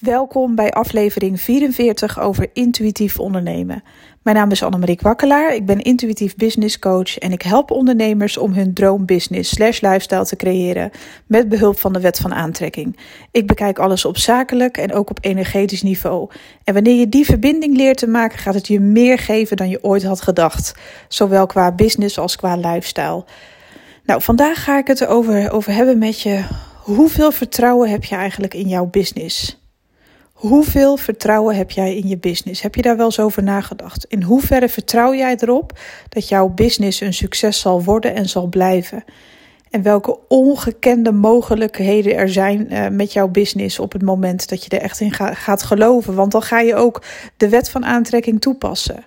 Welkom bij aflevering 44 over intuïtief ondernemen. Mijn naam is Annemarie Wakkelaar, ik ben intuïtief business coach en ik help ondernemers om hun droombusiness slash lifestyle te creëren met behulp van de wet van aantrekking. Ik bekijk alles op zakelijk en ook op energetisch niveau. En wanneer je die verbinding leert te maken, gaat het je meer geven dan je ooit had gedacht, zowel qua business als qua lifestyle. Nou, vandaag ga ik het erover over hebben met je. Hoeveel vertrouwen heb je eigenlijk in jouw business? Hoeveel vertrouwen heb jij in je business? Heb je daar wel eens over nagedacht? In hoeverre vertrouw jij erop dat jouw business een succes zal worden en zal blijven? En welke ongekende mogelijkheden er zijn uh, met jouw business op het moment dat je er echt in ga, gaat geloven? Want dan ga je ook de wet van aantrekking toepassen.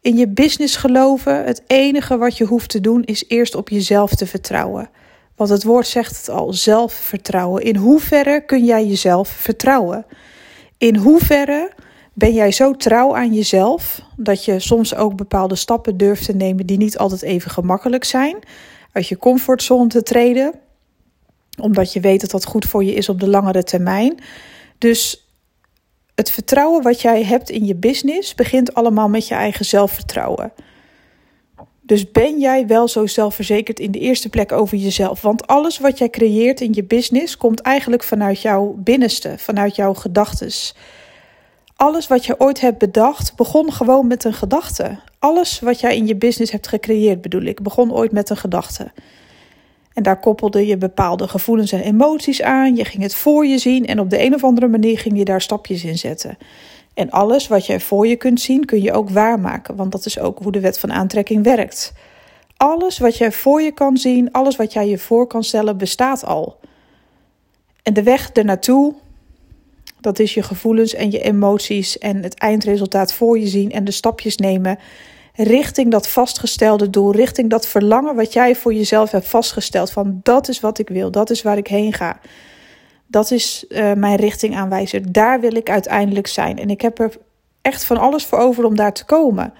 In je business geloven, het enige wat je hoeft te doen is eerst op jezelf te vertrouwen. Want het woord zegt het al, zelfvertrouwen. In hoeverre kun jij jezelf vertrouwen? In hoeverre ben jij zo trouw aan jezelf dat je soms ook bepaalde stappen durft te nemen die niet altijd even gemakkelijk zijn? Uit je comfortzone te treden, omdat je weet dat dat goed voor je is op de langere termijn. Dus het vertrouwen wat jij hebt in je business begint allemaal met je eigen zelfvertrouwen. Dus ben jij wel zo zelfverzekerd in de eerste plek over jezelf? Want alles wat jij creëert in je business komt eigenlijk vanuit jouw binnenste, vanuit jouw gedachtes. Alles wat je ooit hebt bedacht, begon gewoon met een gedachte. Alles wat jij in je business hebt gecreëerd, bedoel ik, begon ooit met een gedachte. En daar koppelde je bepaalde gevoelens en emoties aan. Je ging het voor je zien en op de een of andere manier ging je daar stapjes in zetten. En alles wat je voor je kunt zien, kun je ook waarmaken, want dat is ook hoe de wet van aantrekking werkt. Alles wat jij voor je kan zien, alles wat jij je voor kan stellen, bestaat al. En de weg ernaartoe, dat is je gevoelens en je emoties en het eindresultaat voor je zien en de stapjes nemen richting dat vastgestelde doel, richting dat verlangen wat jij voor jezelf hebt vastgesteld van dat is wat ik wil, dat is waar ik heen ga. Dat is uh, mijn richtingaanwijzer. Daar wil ik uiteindelijk zijn. En ik heb er echt van alles voor over om daar te komen.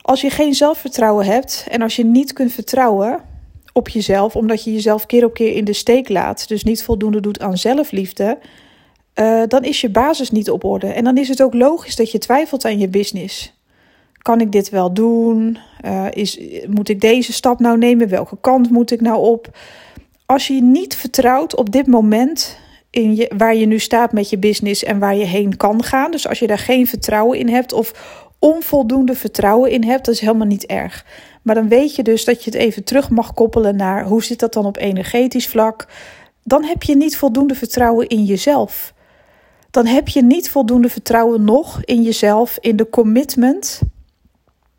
Als je geen zelfvertrouwen hebt en als je niet kunt vertrouwen op jezelf, omdat je jezelf keer op keer in de steek laat, dus niet voldoende doet aan zelfliefde, uh, dan is je basis niet op orde. En dan is het ook logisch dat je twijfelt aan je business. Kan ik dit wel doen? Uh, is, moet ik deze stap nou nemen? Welke kant moet ik nou op? Als je niet vertrouwt op dit moment in je, waar je nu staat met je business en waar je heen kan gaan. Dus als je daar geen vertrouwen in hebt of onvoldoende vertrouwen in hebt, dat is helemaal niet erg. Maar dan weet je dus dat je het even terug mag koppelen naar hoe zit dat dan op energetisch vlak. Dan heb je niet voldoende vertrouwen in jezelf. Dan heb je niet voldoende vertrouwen nog in jezelf, in de commitment,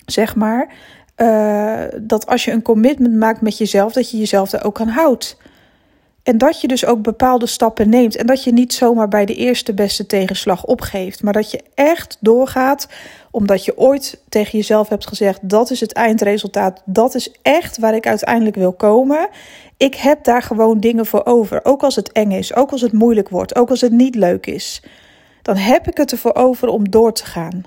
zeg maar, uh, dat als je een commitment maakt met jezelf, dat je jezelf er ook aan houdt. En dat je dus ook bepaalde stappen neemt. En dat je niet zomaar bij de eerste beste tegenslag opgeeft. Maar dat je echt doorgaat omdat je ooit tegen jezelf hebt gezegd: dat is het eindresultaat. Dat is echt waar ik uiteindelijk wil komen. Ik heb daar gewoon dingen voor over. Ook als het eng is, ook als het moeilijk wordt, ook als het niet leuk is. Dan heb ik het ervoor over om door te gaan.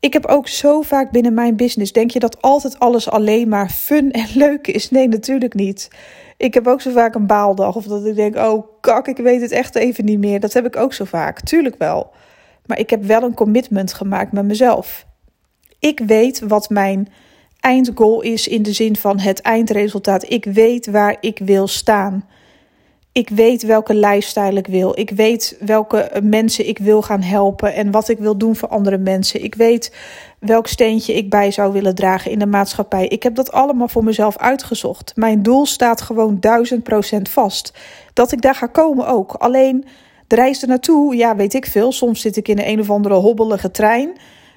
Ik heb ook zo vaak binnen mijn business. Denk je dat altijd alles alleen maar fun en leuk is? Nee, natuurlijk niet. Ik heb ook zo vaak een baaldag. Of dat ik denk: oh kak, ik weet het echt even niet meer. Dat heb ik ook zo vaak. Tuurlijk wel. Maar ik heb wel een commitment gemaakt met mezelf. Ik weet wat mijn eindgoal is in de zin van het eindresultaat. Ik weet waar ik wil staan. Ik weet welke lifestyle ik wil. Ik weet welke mensen ik wil gaan helpen en wat ik wil doen voor andere mensen. Ik weet welk steentje ik bij zou willen dragen in de maatschappij. Ik heb dat allemaal voor mezelf uitgezocht. Mijn doel staat gewoon duizend procent vast. Dat ik daar ga komen ook. Alleen de reis er naartoe, ja, weet ik veel. Soms zit ik in een, een of andere hobbelige trein.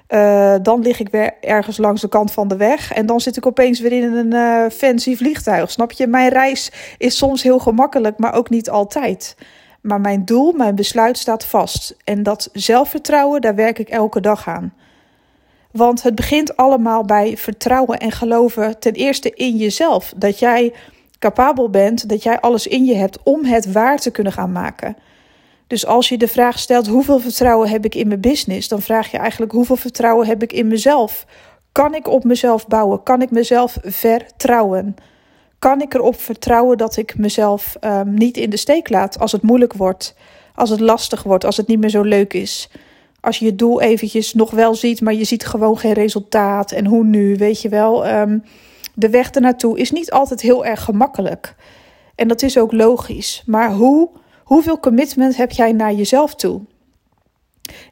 Uh, dan lig ik weer ergens langs de kant van de weg. En dan zit ik opeens weer in een uh, fancy vliegtuig. Snap je? Mijn reis is soms heel gemakkelijk, maar ook niet altijd. Maar mijn doel, mijn besluit staat vast. En dat zelfvertrouwen, daar werk ik elke dag aan. Want het begint allemaal bij vertrouwen en geloven ten eerste in jezelf. Dat jij capabel bent, dat jij alles in je hebt om het waar te kunnen gaan maken. Dus als je de vraag stelt: hoeveel vertrouwen heb ik in mijn business? Dan vraag je eigenlijk: hoeveel vertrouwen heb ik in mezelf? Kan ik op mezelf bouwen? Kan ik mezelf vertrouwen? Kan ik erop vertrouwen dat ik mezelf um, niet in de steek laat als het moeilijk wordt? als het lastig wordt, als het niet meer zo leuk is. Als je je doel eventjes nog wel ziet, maar je ziet gewoon geen resultaat. En hoe nu, weet je wel. Um, de weg ernaartoe is niet altijd heel erg gemakkelijk. En dat is ook logisch. Maar hoe, hoeveel commitment heb jij naar jezelf toe?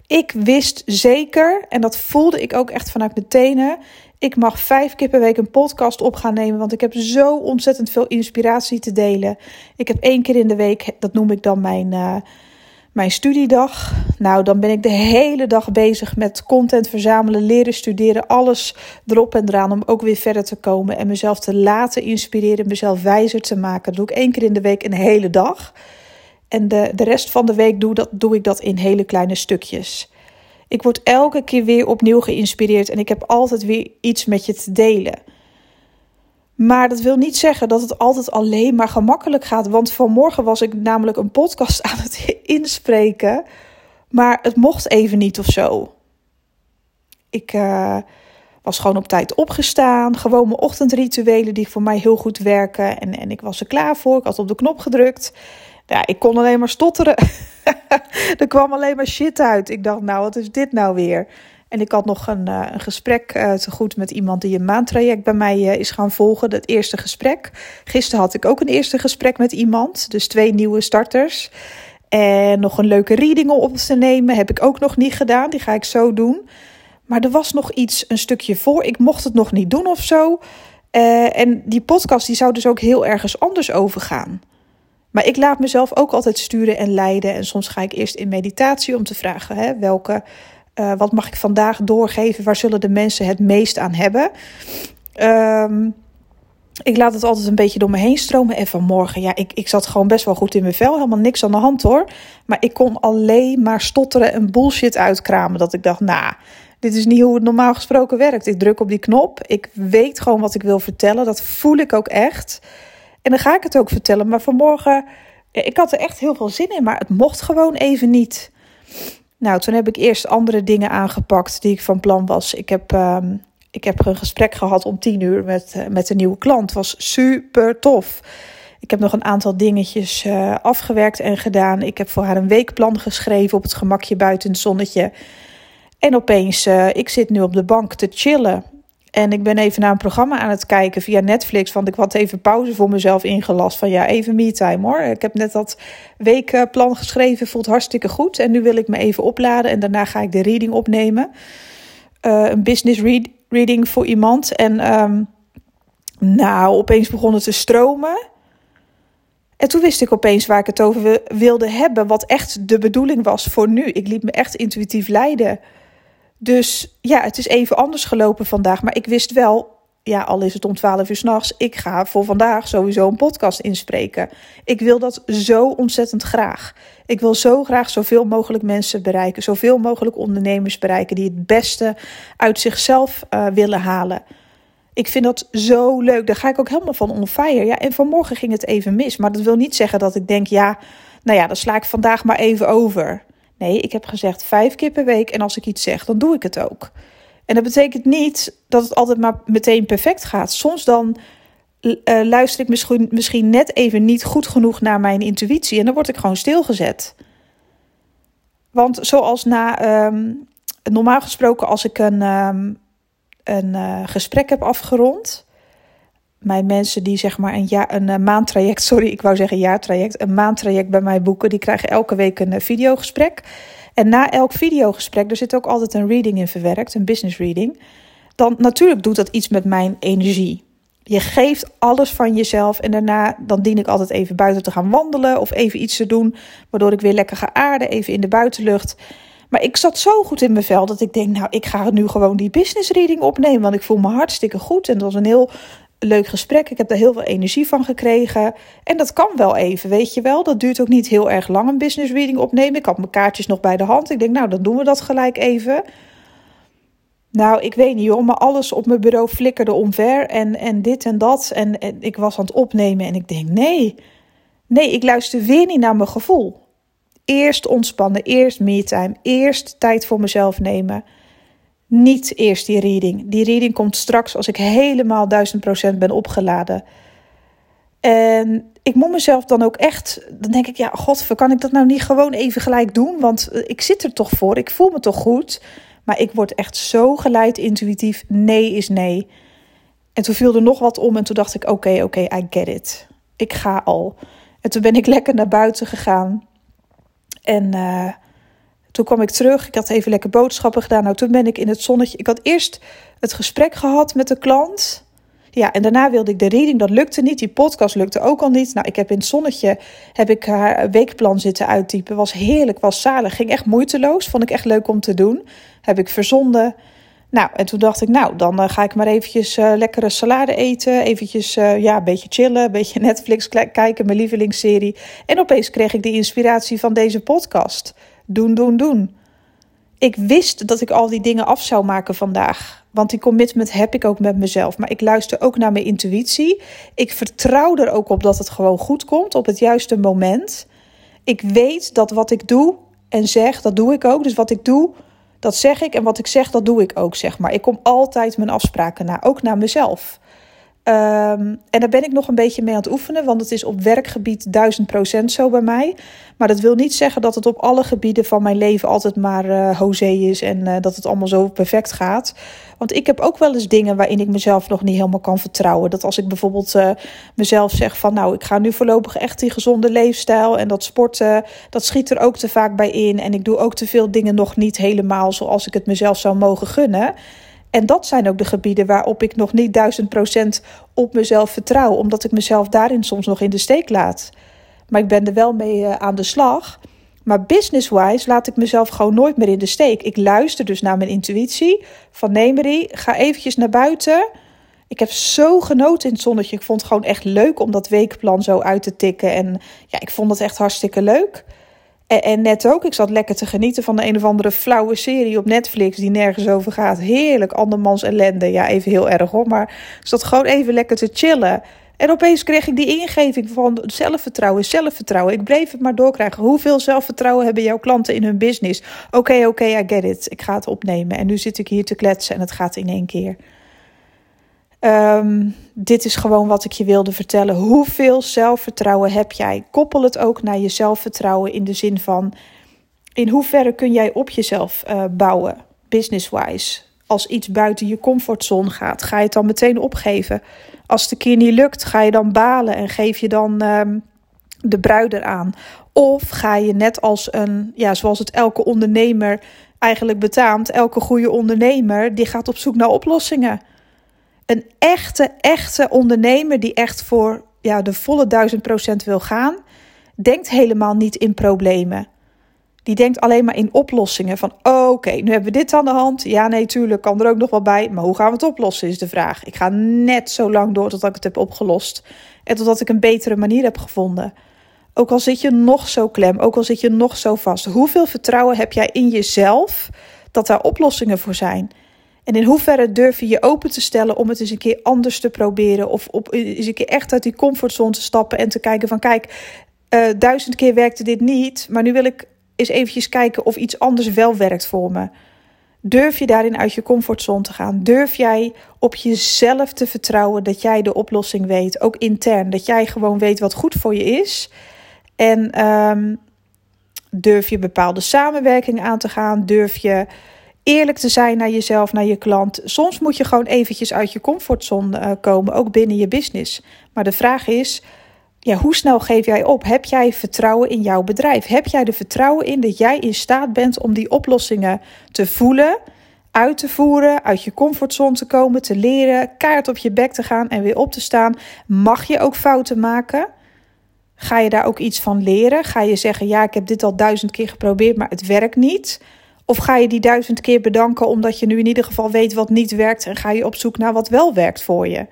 Ik wist zeker, en dat voelde ik ook echt vanuit mijn tenen. Ik mag vijf keer per week een podcast op gaan nemen, want ik heb zo ontzettend veel inspiratie te delen. Ik heb één keer in de week, dat noem ik dan mijn, uh, mijn studiedag. Nou, dan ben ik de hele dag bezig met content verzamelen, leren, studeren, alles erop en eraan om ook weer verder te komen en mezelf te laten inspireren, mezelf wijzer te maken. Dat doe ik één keer in de week een hele dag. En de, de rest van de week doe, dat, doe ik dat in hele kleine stukjes. Ik word elke keer weer opnieuw geïnspireerd en ik heb altijd weer iets met je te delen. Maar dat wil niet zeggen dat het altijd alleen maar gemakkelijk gaat. Want vanmorgen was ik namelijk een podcast aan het inspreken. Maar het mocht even niet of zo. Ik uh, was gewoon op tijd opgestaan. Gewoon mijn ochtendrituelen die voor mij heel goed werken. En, en ik was er klaar voor. Ik had op de knop gedrukt. Ja, ik kon alleen maar stotteren. er kwam alleen maar shit uit. Ik dacht, nou, wat is dit nou weer? En ik had nog een, uh, een gesprek uh, goed met iemand die een maandtraject bij mij uh, is gaan volgen. Het eerste gesprek. Gisteren had ik ook een eerste gesprek met iemand. Dus twee nieuwe starters. En nog een leuke reading op te nemen. Heb ik ook nog niet gedaan. Die ga ik zo doen. Maar er was nog iets een stukje voor. Ik mocht het nog niet doen of zo. en die podcast die zou dus ook heel ergens anders overgaan. Maar ik laat mezelf ook altijd sturen en leiden. En soms ga ik eerst in meditatie om te vragen hè, welke, uh, wat mag ik vandaag doorgeven? Waar zullen de mensen het meest aan hebben? Um, ik laat het altijd een beetje door me heen stromen. En vanmorgen, ja, ik, ik zat gewoon best wel goed in mijn vel. Helemaal niks aan de hand hoor. Maar ik kon alleen maar stotteren en bullshit uitkramen. Dat ik dacht, nou, dit is niet hoe het normaal gesproken werkt. Ik druk op die knop. Ik weet gewoon wat ik wil vertellen. Dat voel ik ook echt. En dan ga ik het ook vertellen. Maar vanmorgen, ik had er echt heel veel zin in, maar het mocht gewoon even niet. Nou, toen heb ik eerst andere dingen aangepakt die ik van plan was. Ik heb, uh, ik heb een gesprek gehad om tien uur met, uh, met een nieuwe klant. Was super tof. Ik heb nog een aantal dingetjes uh, afgewerkt en gedaan. Ik heb voor haar een weekplan geschreven op het gemakje buiten het zonnetje. En opeens, uh, ik zit nu op de bank te chillen. En ik ben even naar een programma aan het kijken via Netflix. Want ik had even pauze voor mezelf ingelast. Van ja, even me-time hoor. Ik heb net dat weekplan geschreven. Voelt hartstikke goed. En nu wil ik me even opladen. En daarna ga ik de reading opnemen. Uh, een business read reading voor iemand. En um, nou, opeens begon het te stromen. En toen wist ik opeens waar ik het over wilde hebben. Wat echt de bedoeling was voor nu. Ik liet me echt intuïtief leiden. Dus ja, het is even anders gelopen vandaag. Maar ik wist wel, ja, al is het om 12 uur s'nachts, ik ga voor vandaag sowieso een podcast inspreken. Ik wil dat zo ontzettend graag. Ik wil zo graag zoveel mogelijk mensen bereiken, zoveel mogelijk ondernemers bereiken die het beste uit zichzelf uh, willen halen. Ik vind dat zo leuk. Daar ga ik ook helemaal van on. Ja, en vanmorgen ging het even mis. Maar dat wil niet zeggen dat ik denk, ja, nou ja, dan sla ik vandaag maar even over. Nee, ik heb gezegd vijf keer per week en als ik iets zeg, dan doe ik het ook. En dat betekent niet dat het altijd maar meteen perfect gaat. Soms dan uh, luister ik misschien, misschien net even niet goed genoeg naar mijn intuïtie en dan word ik gewoon stilgezet. Want zoals na, um, normaal gesproken, als ik een, um, een uh, gesprek heb afgerond, mijn mensen die zeg maar een, ja, een, een maandtraject, sorry, ik wou zeggen jaartraject, een maandtraject bij mij boeken, die krijgen elke week een videogesprek. En na elk videogesprek, er zit ook altijd een reading in verwerkt, een business reading. Dan natuurlijk doet dat iets met mijn energie. Je geeft alles van jezelf en daarna dan dien ik altijd even buiten te gaan wandelen of even iets te doen, waardoor ik weer lekker ga aarden, even in de buitenlucht. Maar ik zat zo goed in mijn vel dat ik denk, nou, ik ga nu gewoon die business reading opnemen, want ik voel me hartstikke goed. En dat was een heel leuk gesprek. Ik heb daar heel veel energie van gekregen. En dat kan wel even, weet je wel. Dat duurt ook niet heel erg lang, een business reading opnemen. Ik had mijn kaartjes nog bij de hand. Ik denk, nou, dan doen we dat gelijk even. Nou, ik weet niet hoor, maar alles op mijn bureau flikkerde omver. En, en dit en dat. En, en ik was aan het opnemen en ik denk, nee. Nee, ik luister weer niet naar mijn gevoel. Eerst ontspannen, eerst me-time, eerst tijd voor mezelf nemen niet eerst die reading. Die reading komt straks als ik helemaal 1000% ben opgeladen. En ik moet mezelf dan ook echt, dan denk ik, ja, god, kan ik dat nou niet gewoon even gelijk doen? Want eh, ik zit er toch voor, ik voel me toch goed. Maar ik word echt zo geleid intuïtief, nee is nee. En toen viel er nog wat om en toen dacht ik, oké, oké, I get it. Ik ga al. En toen ben ik lekker naar buiten gegaan. En uh, toen kwam ik terug. Ik had even lekker boodschappen gedaan. Nou, toen ben ik in het zonnetje. Ik had eerst het gesprek gehad met de klant. Ja, en daarna wilde ik de reading. Dat lukte niet. Die podcast lukte ook al niet. Nou, ik heb in het zonnetje heb ik haar weekplan zitten uittypen. Was heerlijk, was zalig. Ging echt moeiteloos. Vond ik echt leuk om te doen. Heb ik verzonden. Nou, en toen dacht ik, nou, dan uh, ga ik maar eventjes uh, lekkere salade eten. Eventjes, uh, ja, een beetje chillen, een beetje Netflix kijken, mijn lievelingsserie. En opeens kreeg ik die inspiratie van deze podcast. Doen, doen, doen. Ik wist dat ik al die dingen af zou maken vandaag. Want die commitment heb ik ook met mezelf. Maar ik luister ook naar mijn intuïtie. Ik vertrouw er ook op dat het gewoon goed komt op het juiste moment. Ik weet dat wat ik doe en zeg, dat doe ik ook. Dus wat ik doe, dat zeg ik. En wat ik zeg, dat doe ik ook, zeg maar. Ik kom altijd mijn afspraken na, ook naar mezelf. Ehm, en daar ben ik nog een beetje mee aan het oefenen, want het is op werkgebied 1000% zo bij mij. Maar dat wil niet zeggen dat het op alle gebieden van mijn leven altijd maar uh, is en eh, dat het allemaal zo perfect gaat. Want ik heb ook wel eens dingen waarin ik mezelf nog niet helemaal kan vertrouwen. Dat als ik bijvoorbeeld uh, mezelf zeg van nou, ik ga nu voorlopig echt die gezonde leefstijl en dat sporten, dat schiet er ook te vaak bij in. En ik doe ook te veel dingen nog niet helemaal zoals ik het mezelf zou mogen gunnen. En dat zijn ook de gebieden waarop ik nog niet duizend procent op mezelf vertrouw, omdat ik mezelf daarin soms nog in de steek laat. Maar ik ben er wel mee uh, aan de slag. Maar business-wise laat ik mezelf gewoon nooit meer in de steek. Ik luister dus naar mijn intuïtie. Van nee Marie, ga eventjes naar buiten. Ik heb zo genoten in het zonnetje. Ik vond het gewoon echt leuk om dat weekplan zo uit te tikken. En ja, ik vond het echt hartstikke leuk. En, net ook, ik zat lekker te genieten van de een of andere flauwe serie op Netflix die nergens over gaat. Heerlijk, andermans ellende. Ja, even heel erg hoor, maar ik zat gewoon even lekker te chillen. En opeens kreeg ik die ingeving van zelfvertrouwen, zelfvertrouwen. Ik bleef het maar doorkrijgen. Hoeveel zelfvertrouwen hebben jouw klanten in hun business? Oké, oké, I get it. Ik ga het opnemen. En nu zit ik hier te kletsen en het gaat in één keer. Um, dit is gewoon wat ik je wilde vertellen. Hoeveel zelfvertrouwen heb jij? Koppel het ook naar je zelfvertrouwen in de zin van: in hoeverre kun jij op jezelf uh, bouwen, business-wise? Als iets buiten je comfortzone gaat, ga je het dan meteen opgeven? Als een keer niet lukt, ga je dan balen en geef je dan um, de bruider aan? Of ga je net als een, ja, zoals het elke ondernemer eigenlijk betaamt, elke goede ondernemer, die gaat op zoek naar oplossingen een echte, echte ondernemer die echt voor ja, de volle duizend procent wil gaan, denkt helemaal niet in problemen. Die denkt alleen maar in oplossingen. Van oké, nu hebben we dit aan de hand. Ja, nee, tuurlijk, kan er ook nog wel bij. Maar hoe gaan we het oplossen, is de vraag. Ik ga net zo lang door totdat ik het heb opgelost. En totdat ik een betere manier heb gevonden. Ook al zit je nog zo klem, ook al zit je nog zo vast. Hoeveel vertrouwen heb jij in jezelf dat daar oplossingen voor zijn? En in hoeverre durf je je open te stellen om het eens een keer anders te proberen? Of op, eens een keer echt uit die comfortzone te stappen en te kijken van kijk, uh, duizend keer werkte dit niet, maar nu wil ik eens eventjes kijken of iets anders wel werkt voor me. Durf je daarin uit je comfortzone te gaan? Durf jij op jezelf te vertrouwen dat jij de oplossing weet, ook intern, dat jij gewoon weet wat goed voor je is? En um, durf je bepaalde samenwerking aan te gaan? Durf je eerlijk te zijn naar jezelf, naar je klant. Soms moet je gewoon eventjes uit je comfortzone uh, komen, ook binnen je business. Maar de vraag is, ja, hoe snel geef jij op? Heb jij vertrouwen in jouw bedrijf? Heb jij er vertrouwen in dat jij in staat bent om die oplossingen te voelen, uit te voeren, uit je comfortzone te komen, te leren, kaart op je bek te gaan en weer op te staan? Mag je ook fouten maken? Ga je daar ook iets van leren? Ga je zeggen, ja, ik heb dit al duizend keer geprobeerd, maar het werkt niet? Of ga je die duizend keer bedanken omdat je nu in ieder geval weet wat niet werkt en ga je op zoek naar wat wel werkt voor je?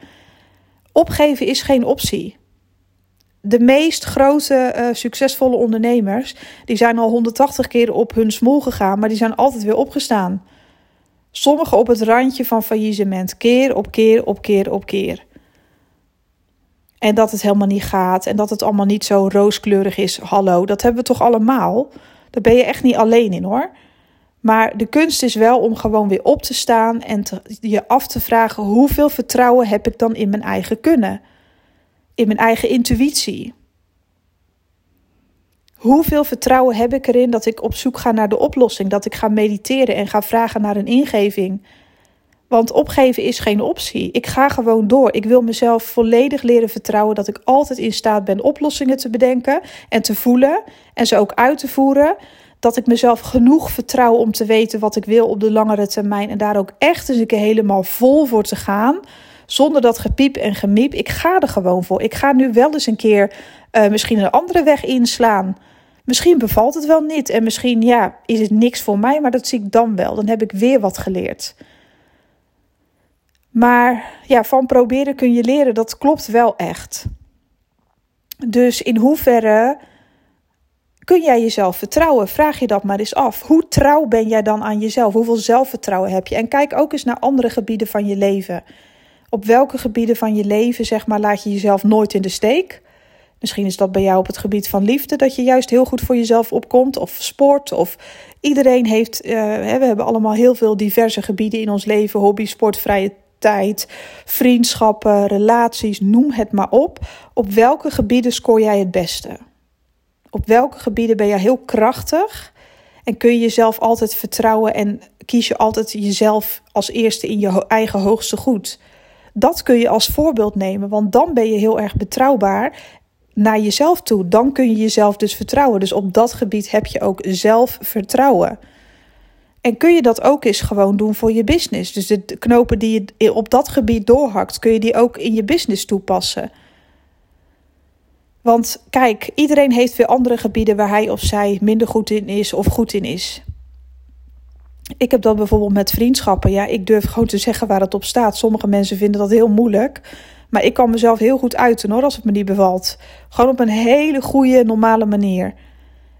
Opgeven is geen optie. De meest grote uh, succesvolle ondernemers, die zijn al 180 keer op hun smoel gegaan, maar die zijn altijd weer opgestaan. Sommigen op het randje van faillissement, keer op keer op keer op keer. En dat het helemaal niet gaat en dat het allemaal niet zo rooskleurig is. Hallo, dat hebben we toch allemaal? Daar ben je echt niet alleen in hoor. Maar de kunst is wel om gewoon weer op te staan en je af te vragen: hoeveel vertrouwen heb ik dan in mijn eigen kunnen? in mijn eigen intuïtie? Hoeveel vertrouwen heb ik erin dat ik op zoek ga naar de oplossing? Dat ik ga mediteren en ga vragen naar een ingeving? Want opgeven is geen optie. Ik ga gewoon door. Ik wil mezelf volledig leren vertrouwen dat ik altijd in staat ben oplossingen te bedenken en te voelen en ze ook uit te voeren. Dat ik mezelf genoeg vertrouw om te weten wat ik wil op de langere termijn en daar ook echt eens een keer helemaal vol voor te gaan. Zonder dat gepiep en gemiep. Ik ga er gewoon voor. Ik ga nu wel eens een keer uh, misschien een andere weg inslaan. Misschien bevalt het wel niet en misschien ja, is het niks voor mij, maar dat zie ik dan wel. Dan heb ik weer wat geleerd. Maar ja, van proberen kun je leren, dat klopt wel echt. Dus in hoeverre kun jij jezelf vertrouwen? Vraag je dat maar eens af. Hoe trouw ben jij dan aan jezelf? Hoeveel zelfvertrouwen heb je? En kijk ook eens naar andere gebieden van je leven. Op welke gebieden van je leven, zeg maar, laat je jezelf nooit in de steek? Misschien is dat bij jou op het gebied van liefde, dat je juist heel goed voor jezelf opkomt, of sport, of iedereen heeft, uh, we hebben allemaal heel veel diverse gebieden in ons leven, hobby, sport, vrije tijd, vriendschappen, relaties, noem het maar op. Op welke gebieden scoor jij het beste? Op welke gebieden ben je heel krachtig en kun je jezelf altijd vertrouwen en kies je altijd jezelf als eerste in je eigen hoogste goed? Dat kun je als voorbeeld nemen, want dan ben je heel erg betrouwbaar naar jezelf toe. Dan kun je jezelf dus vertrouwen. Dus op dat gebied heb je ook zelfvertrouwen. En kun je dat ook eens gewoon doen voor je business? Dus de knopen die je op dat gebied doorhakt, kun je die ook in je business toepassen. Want kijk, iedereen heeft weer andere gebieden waar hij of zij minder goed in is of goed in is. Ik heb dat bijvoorbeeld met vriendschappen. Ja, ik durf gewoon te zeggen waar het op staat. Sommige mensen vinden dat heel moeilijk. Maar ik kan mezelf heel goed uiten hoor, als het me niet bevalt. Gewoon op een hele goede, normale manier.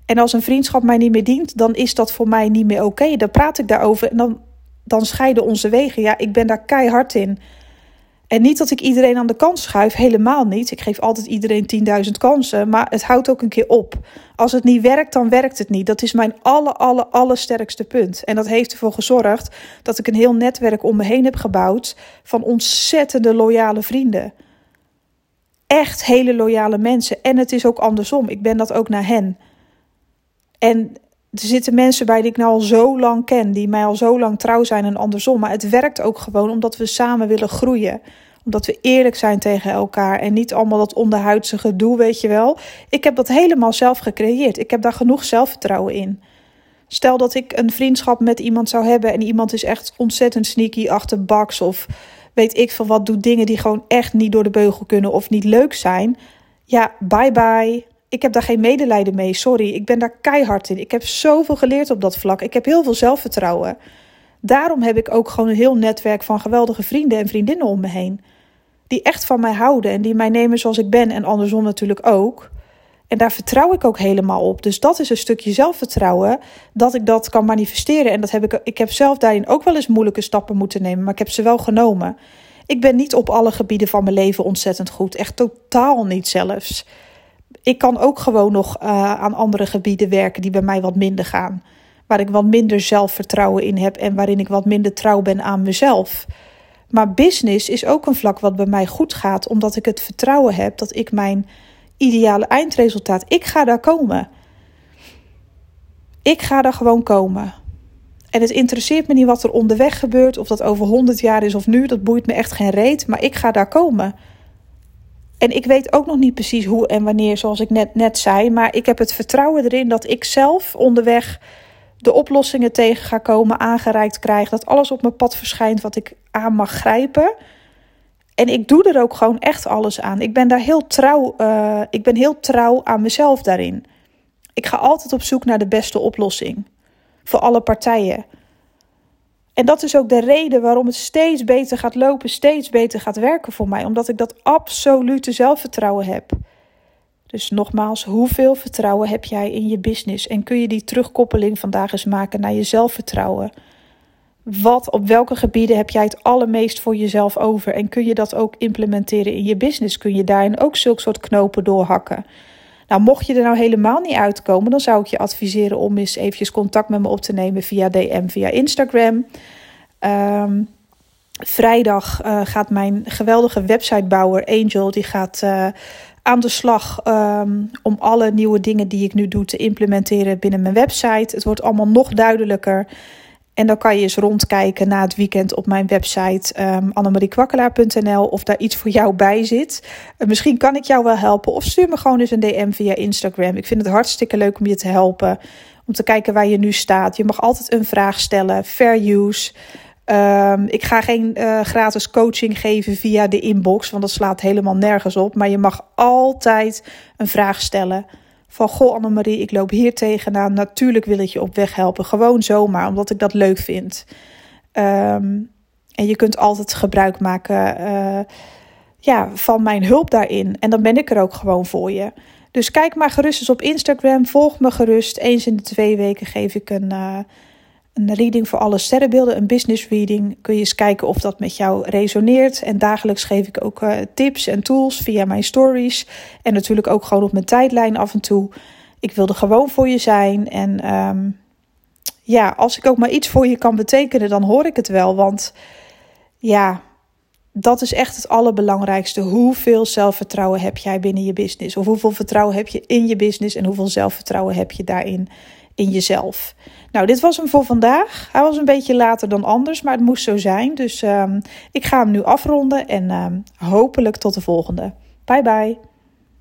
En als een vriendschap mij niet meer dient, dan is dat voor mij niet meer oké. Dan praat ik daarover en dan, dan scheiden onze wegen. Ja, ik ben daar keihard in. En niet dat ik iedereen aan de kant schuif, helemaal niet. Ik geef altijd iedereen 10.000 kansen, maar het houdt ook een keer op. Als het niet werkt, dan werkt het niet. Dat is mijn alle, alle, allersterkste punt. En dat heeft ervoor gezorgd dat ik een heel netwerk om me heen heb gebouwd van ontzettende loyale vrienden. Echt hele loyale mensen. En het is ook andersom. Ik ben dat ook naar hen. En er zitten mensen bij die ik nou al zo lang ken, die mij al zo lang trouw zijn en andersom. Maar het werkt ook gewoon omdat we samen willen groeien. Omdat we eerlijk zijn tegen elkaar en niet allemaal dat onderhuidse gedoe, weet je wel. Ik heb dat helemaal zelf gecreëerd. Ik heb daar genoeg zelfvertrouwen in. Stel dat ik een vriendschap met iemand zou hebben en iemand is echt ontzettend sneaky achterbaks of weet ik veel wat, doet dingen die gewoon echt niet door de beugel kunnen of niet leuk zijn. Ja, bye bye ik heb daar geen medelijden mee. Sorry, ik ben daar keihard in. Ik heb zoveel geleerd op dat vlak. Ik heb heel veel zelfvertrouwen. Daarom heb ik ook gewoon een heel netwerk van geweldige vrienden en vriendinnen om me heen. Die echt van mij houden en die mij nemen zoals ik ben en andersom natuurlijk ook. En daar vertrouw ik ook helemaal op. Dus dat is een stukje zelfvertrouwen dat ik dat kan manifesteren. En dat heb ik, ik heb zelf daarin ook wel eens moeilijke stappen moeten nemen, maar ik heb ze wel genomen. Ik ben niet op alle gebieden van mijn leven ontzettend goed. Echt totaal niet zelfs ik kan ook gewoon nog uh, aan andere gebieden werken die bij mij wat minder gaan. Waar ik wat minder zelfvertrouwen in heb en waarin ik wat minder trouw ben aan mezelf. Maar business is ook een vlak wat bij mij goed gaat, omdat ik het vertrouwen heb dat ik mijn ideale eindresultaat, ik ga daar komen. Ik ga daar gewoon komen. En het interesseert me niet wat er onderweg gebeurt, of dat over 100 jaar is of nu, dat boeit me echt geen reet, maar ik ga daar komen. En ik weet ook nog niet precies hoe en wanneer, zoals ik net, net zei. Maar ik heb het vertrouwen erin dat ik zelf onderweg de oplossingen tegen ga komen, aangereikt krijg. Dat alles op mijn pad verschijnt wat ik aan mag grijpen. En ik doe er ook gewoon echt alles aan. Ik ben daar heel trouw, uh, ik ben heel trouw aan mezelf daarin. Ik ga altijd op zoek naar de beste oplossing. Voor alle partijen. En dat is ook de reden waarom het steeds beter gaat lopen, steeds beter gaat werken voor mij. Omdat ik dat absolute zelfvertrouwen heb. Dus nogmaals, hoeveel vertrouwen heb jij in je business? En kun je die terugkoppeling vandaag eens maken naar je zelfvertrouwen? Wat, op welke gebieden heb jij het allermeest voor jezelf over? En kun je dat ook implementeren in je business? Kun je daarin ook zulke soort knopen doorhakken? Nou, mocht je er nou helemaal niet uitkomen, dan zou ik je adviseren om eens eventjes contact met me op te nemen via DM, via Instagram. Um, vrijdag uh, gaat mijn geweldige websitebouwer Angel, die gaat uh, aan de slag um, om alle nieuwe dingen die ik nu doe te implementeren binnen mijn website. Het wordt allemaal nog duidelijker. En dan kan je eens rondkijken na het weekend op mijn website um, annemariekwakkelaar.nl of daar iets voor jou bij zit. Uh, misschien kan ik jou wel helpen of stuur me gewoon eens een DM via Instagram. Ik vind het hartstikke leuk om je te helpen, om te kijken waar je nu staat. Je mag altijd een vraag stellen, fair use. Um, ik ga geen uh, gratis coaching geven via de inbox, want dat slaat helemaal nergens op. Maar je mag altijd een vraag stellen. Van goh, Annemarie, ik loop hier tegenaan. Natuurlijk wil ik je op weg helpen. Gewoon zomaar, omdat ik dat leuk vind. Um, en je kunt altijd gebruik maken uh, ja, van mijn hulp daarin. En dan ben ik er ook gewoon voor je. Dus kijk maar gerust eens op Instagram. Volg me gerust. Eens in de twee weken geef ik een. Uh, een reading voor alle sterrenbeelden, een business reading. Kun je eens kijken of dat met jou resoneert. En dagelijks geef ik ook uh, tips en tools via mijn stories. En natuurlijk ook gewoon op mijn tijdlijn af en toe. Ik wilde gewoon voor je zijn. En um, ja, als ik ook maar iets voor je kan betekenen, dan hoor ik het wel. Want ja, dat is echt het allerbelangrijkste. Hoeveel zelfvertrouwen heb jij binnen je business? Of hoeveel vertrouwen heb je in je business en hoeveel zelfvertrouwen heb je daarin in jezelf? Nou, dit was hem voor vandaag. Hij was een beetje later dan anders, maar het moest zo zijn. Dus um, ik ga hem nu afronden en um, hopelijk tot de volgende. Bye bye.